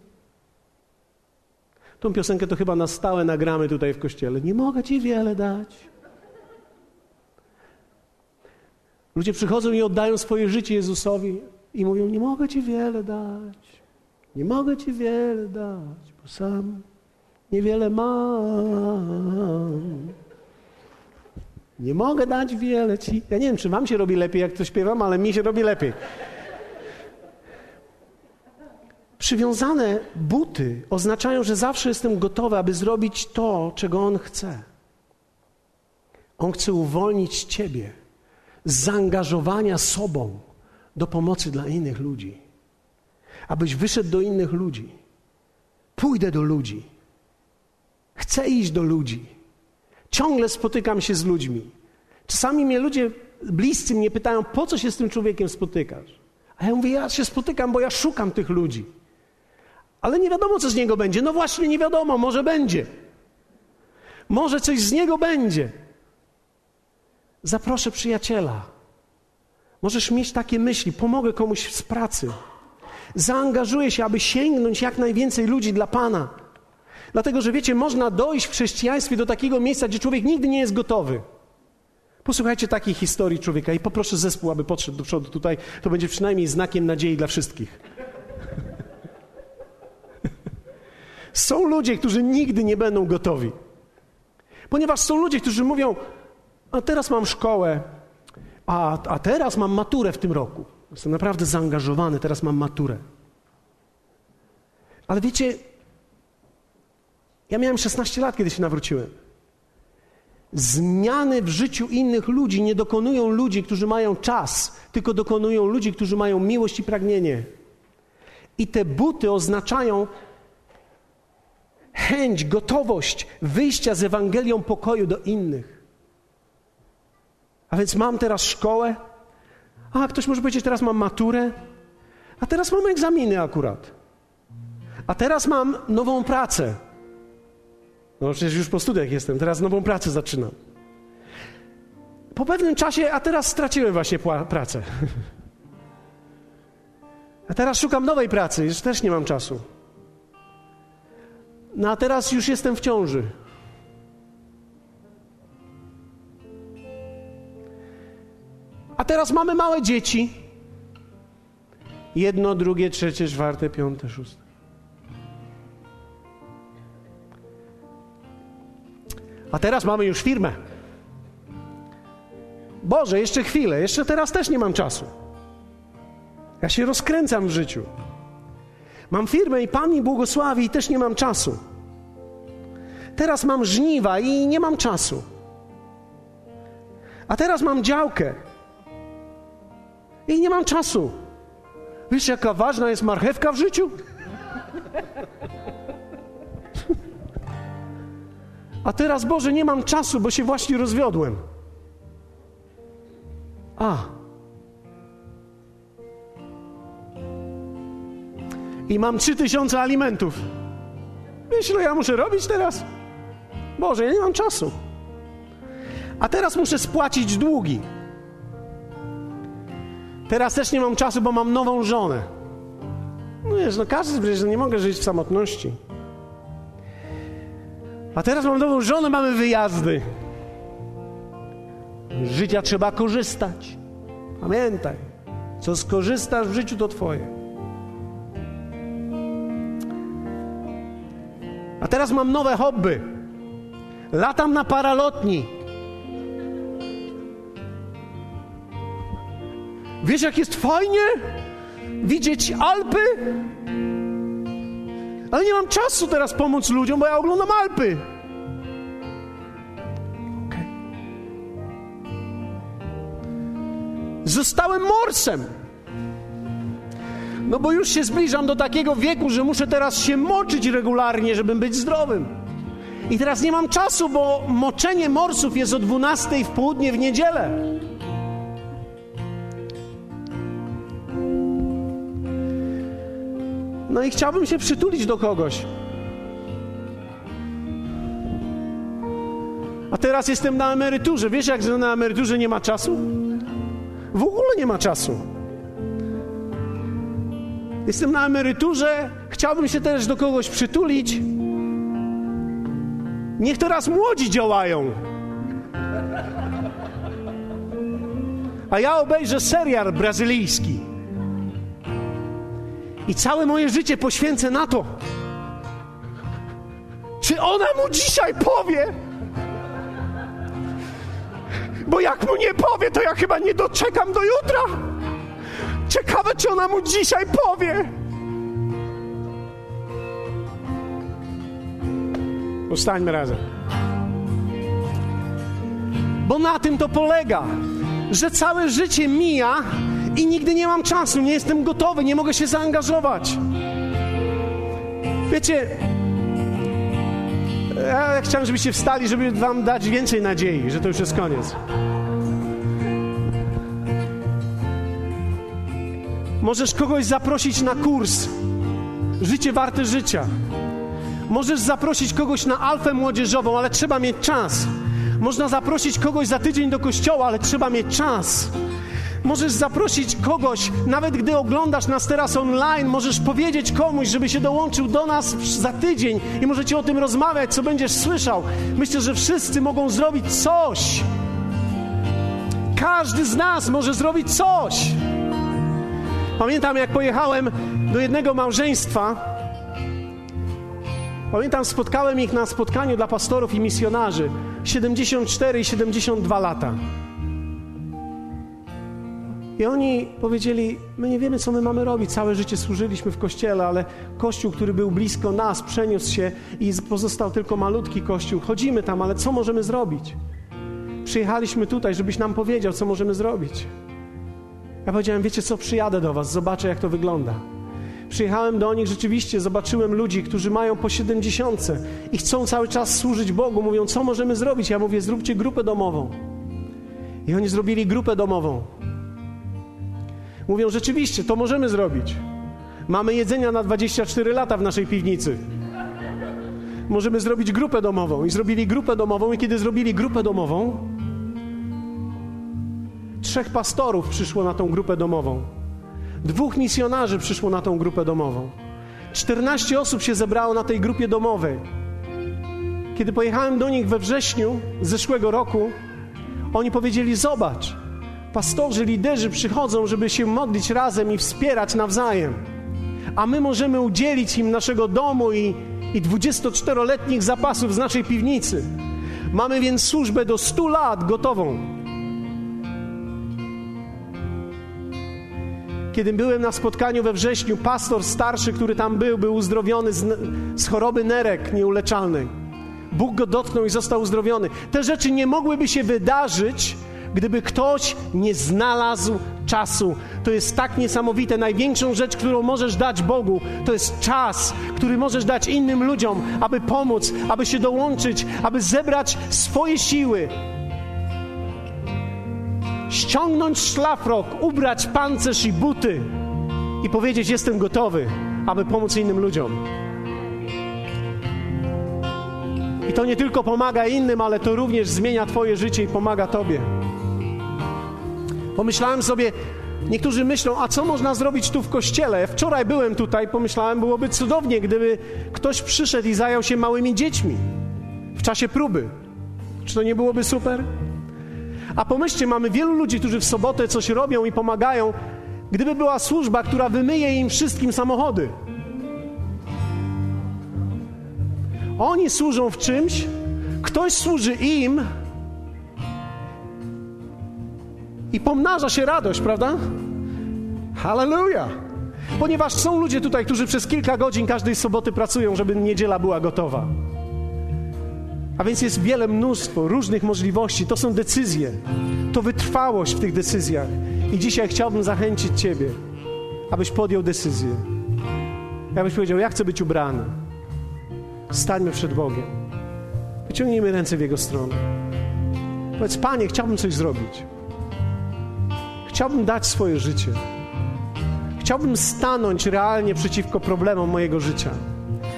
Tą piosenkę to chyba na stałe nagramy tutaj w kościele. Nie mogę ci wiele dać. Ludzie przychodzą i oddają swoje życie Jezusowi i mówią: Nie mogę ci wiele dać. Nie mogę ci wiele dać, bo sam niewiele mam. Nie mogę dać wiele ci. Ja nie wiem, czy wam się robi lepiej, jak to śpiewam, ale mi się robi lepiej. Przywiązane buty oznaczają, że zawsze jestem gotowy, aby zrobić to, czego On chce. On chce uwolnić Ciebie z zaangażowania sobą do pomocy dla innych ludzi. Abyś wyszedł do innych ludzi. Pójdę do ludzi. Chcę iść do ludzi. Ciągle spotykam się z ludźmi. Czasami mnie ludzie bliscy mnie pytają, po co się z tym człowiekiem spotykasz? A ja mówię, ja się spotykam, bo ja szukam tych ludzi. Ale nie wiadomo, co z niego będzie. No właśnie, nie wiadomo, może będzie. Może coś z niego będzie. Zaproszę przyjaciela. Możesz mieć takie myśli, pomogę komuś z pracy. Zaangażuję się, aby sięgnąć jak najwięcej ludzi dla Pana. Dlatego, że wiecie, można dojść w chrześcijaństwie do takiego miejsca, gdzie człowiek nigdy nie jest gotowy. Posłuchajcie takiej historii człowieka i poproszę zespół, aby podszedł do przodu tutaj. To będzie przynajmniej znakiem nadziei dla wszystkich. Są ludzie, którzy nigdy nie będą gotowi. Ponieważ są ludzie, którzy mówią: A teraz mam szkołę, a, a teraz mam maturę w tym roku. Jestem naprawdę zaangażowany, teraz mam maturę. Ale wiecie, ja miałem 16 lat, kiedy się nawróciłem. Zmiany w życiu innych ludzi nie dokonują ludzi, którzy mają czas, tylko dokonują ludzi, którzy mają miłość i pragnienie. I te buty oznaczają chęć, gotowość wyjścia z Ewangelią pokoju do innych. A więc mam teraz szkołę, a ktoś może powiedzieć, teraz mam maturę, a teraz mam egzaminy akurat. A teraz mam nową pracę. No przecież już po studiach jestem, teraz nową pracę zaczynam. Po pewnym czasie, a teraz straciłem właśnie pracę. A teraz szukam nowej pracy, już też nie mam czasu. No a teraz już jestem w ciąży. A teraz mamy małe dzieci. Jedno, drugie, trzecie, czwarte, piąte, szóste. A teraz mamy już firmę. Boże, jeszcze chwilę, jeszcze teraz też nie mam czasu. Ja się rozkręcam w życiu. Mam firmę i Pan mi błogosławi i też nie mam czasu. Teraz mam żniwa i nie mam czasu. A teraz mam działkę i nie mam czasu. Wiesz, jaka ważna jest marchewka w życiu? A teraz, Boże, nie mam czasu, bo się właśnie rozwiodłem. A. I mam trzy tysiące alimentów. Wiesz, ile ja muszę robić teraz? Boże, ja nie mam czasu. A teraz muszę spłacić długi. Teraz też nie mam czasu, bo mam nową żonę. No wiesz, no każdy przecież nie mogę żyć w samotności. A teraz mam nową żonę, mamy wyjazdy. Z życia trzeba korzystać. Pamiętaj, co skorzystasz w życiu, to twoje. A teraz mam nowe hobby. Latam na paralotni. Wiesz, jak jest fajnie widzieć Alpy? Ale nie mam czasu teraz pomóc ludziom, bo ja oglądam Alpy. Zostałem morsem. No bo już się zbliżam do takiego wieku, że muszę teraz się moczyć regularnie, żeby być zdrowym. I teraz nie mam czasu, bo moczenie morsów jest o 12 w południe w niedzielę. No i chciałbym się przytulić do kogoś. A teraz jestem na emeryturze. Wiesz, jak na emeryturze nie ma czasu? W ogóle nie ma czasu. Jestem na emeryturze, chciałbym się też do kogoś przytulić. Niech teraz młodzi działają. A ja obejrzę serial brazylijski. I całe moje życie poświęcę na to. Czy ona mu dzisiaj powie? Bo jak mu nie powie, to ja chyba nie doczekam do jutra. Ciekawe, czy ona mu dzisiaj powie. Ustańmy razem. Bo na tym to polega, że całe życie mija i nigdy nie mam czasu, nie jestem gotowy, nie mogę się zaangażować. Wiecie, ja chciałem, żebyście wstali, żeby wam dać więcej nadziei, że to już jest koniec. Możesz kogoś zaprosić na kurs Życie warte życia. Możesz zaprosić kogoś na alfę młodzieżową, ale trzeba mieć czas. Można zaprosić kogoś za tydzień do kościoła, ale trzeba mieć czas. Możesz zaprosić kogoś, nawet gdy oglądasz nas teraz online, możesz powiedzieć komuś, żeby się dołączył do nas za tydzień i możecie o tym rozmawiać, co będziesz słyszał. Myślę, że wszyscy mogą zrobić coś. Każdy z nas może zrobić coś. Pamiętam, jak pojechałem do jednego małżeństwa. Pamiętam, spotkałem ich na spotkaniu dla pastorów i misjonarzy 74 i 72 lata. I oni powiedzieli: My nie wiemy, co my mamy robić. Całe życie służyliśmy w kościele, ale kościół, który był blisko nas, przeniósł się i pozostał tylko malutki kościół. Chodzimy tam, ale co możemy zrobić? Przyjechaliśmy tutaj, żebyś nam powiedział, co możemy zrobić. Ja powiedziałem: Wiecie co, przyjadę do Was, zobaczę, jak to wygląda. Przyjechałem do nich, rzeczywiście zobaczyłem ludzi, którzy mają po siedemdziesiątce i chcą cały czas służyć Bogu. Mówią, co możemy zrobić? Ja mówię, zróbcie grupę domową. I oni zrobili grupę domową. Mówią, rzeczywiście, to możemy zrobić. Mamy jedzenia na 24 lata w naszej piwnicy. Możemy zrobić grupę domową. I zrobili grupę domową, i kiedy zrobili grupę domową, trzech pastorów przyszło na tą grupę domową. Dwóch misjonarzy przyszło na tą grupę domową. 14 osób się zebrało na tej grupie domowej. Kiedy pojechałem do nich we wrześniu zeszłego roku, oni powiedzieli: Zobacz, pastorzy, liderzy przychodzą, żeby się modlić razem i wspierać nawzajem. A my możemy udzielić im naszego domu i, i 24-letnich zapasów z naszej piwnicy. Mamy więc służbę do 100 lat gotową. Kiedy byłem na spotkaniu we wrześniu, pastor starszy, który tam był, był uzdrowiony z, z choroby nerek nieuleczalnej. Bóg go dotknął i został uzdrowiony. Te rzeczy nie mogłyby się wydarzyć, Gdyby ktoś nie znalazł czasu, to jest tak niesamowite. Największą rzecz, którą możesz dać Bogu, to jest czas, który możesz dać innym ludziom, aby pomóc, aby się dołączyć, aby zebrać swoje siły. Ściągnąć szlafrok, ubrać pancerz i buty i powiedzieć: Jestem gotowy, aby pomóc innym ludziom. I to nie tylko pomaga innym, ale to również zmienia Twoje życie i pomaga Tobie. Pomyślałem sobie, niektórzy myślą, a co można zrobić tu w kościele? Wczoraj byłem tutaj, pomyślałem, byłoby cudownie, gdyby ktoś przyszedł i zajął się małymi dziećmi w czasie próby. Czy to nie byłoby super? A pomyślcie, mamy wielu ludzi, którzy w sobotę coś robią i pomagają. Gdyby była służba, która wymyje im wszystkim samochody. Oni służą w czymś, ktoś służy im i pomnaża się radość, prawda? Hallelujah! Ponieważ są ludzie tutaj, którzy przez kilka godzin każdej soboty pracują, żeby niedziela była gotowa. A więc jest wiele mnóstwo różnych możliwości. To są decyzje, to wytrwałość w tych decyzjach. I dzisiaj chciałbym zachęcić Ciebie, abyś podjął decyzję. Abyś powiedział: Ja chcę być ubrany. Stańmy przed Bogiem. Wyciągnijmy ręce w Jego stronę. Powiedz: Panie, chciałbym coś zrobić. Chciałbym dać swoje życie. Chciałbym stanąć realnie przeciwko problemom mojego życia.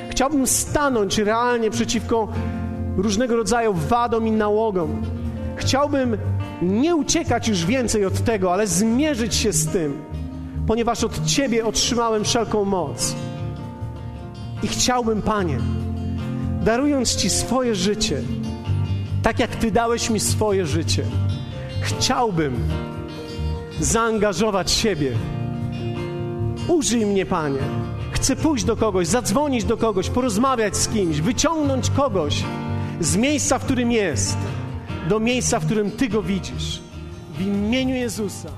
Chciałbym stanąć realnie przeciwko różnego rodzaju wadom i nałogom. Chciałbym nie uciekać już więcej od tego, ale zmierzyć się z tym, ponieważ od Ciebie otrzymałem wszelką moc. I chciałbym, Panie, darując Ci swoje życie, tak jak Ty dałeś mi swoje życie, chciałbym zaangażować siebie. Użyj mnie, Panie. Chcę pójść do kogoś, zadzwonić do kogoś, porozmawiać z kimś, wyciągnąć kogoś z miejsca, w którym jest, do miejsca, w którym Ty go widzisz. W imieniu Jezusa.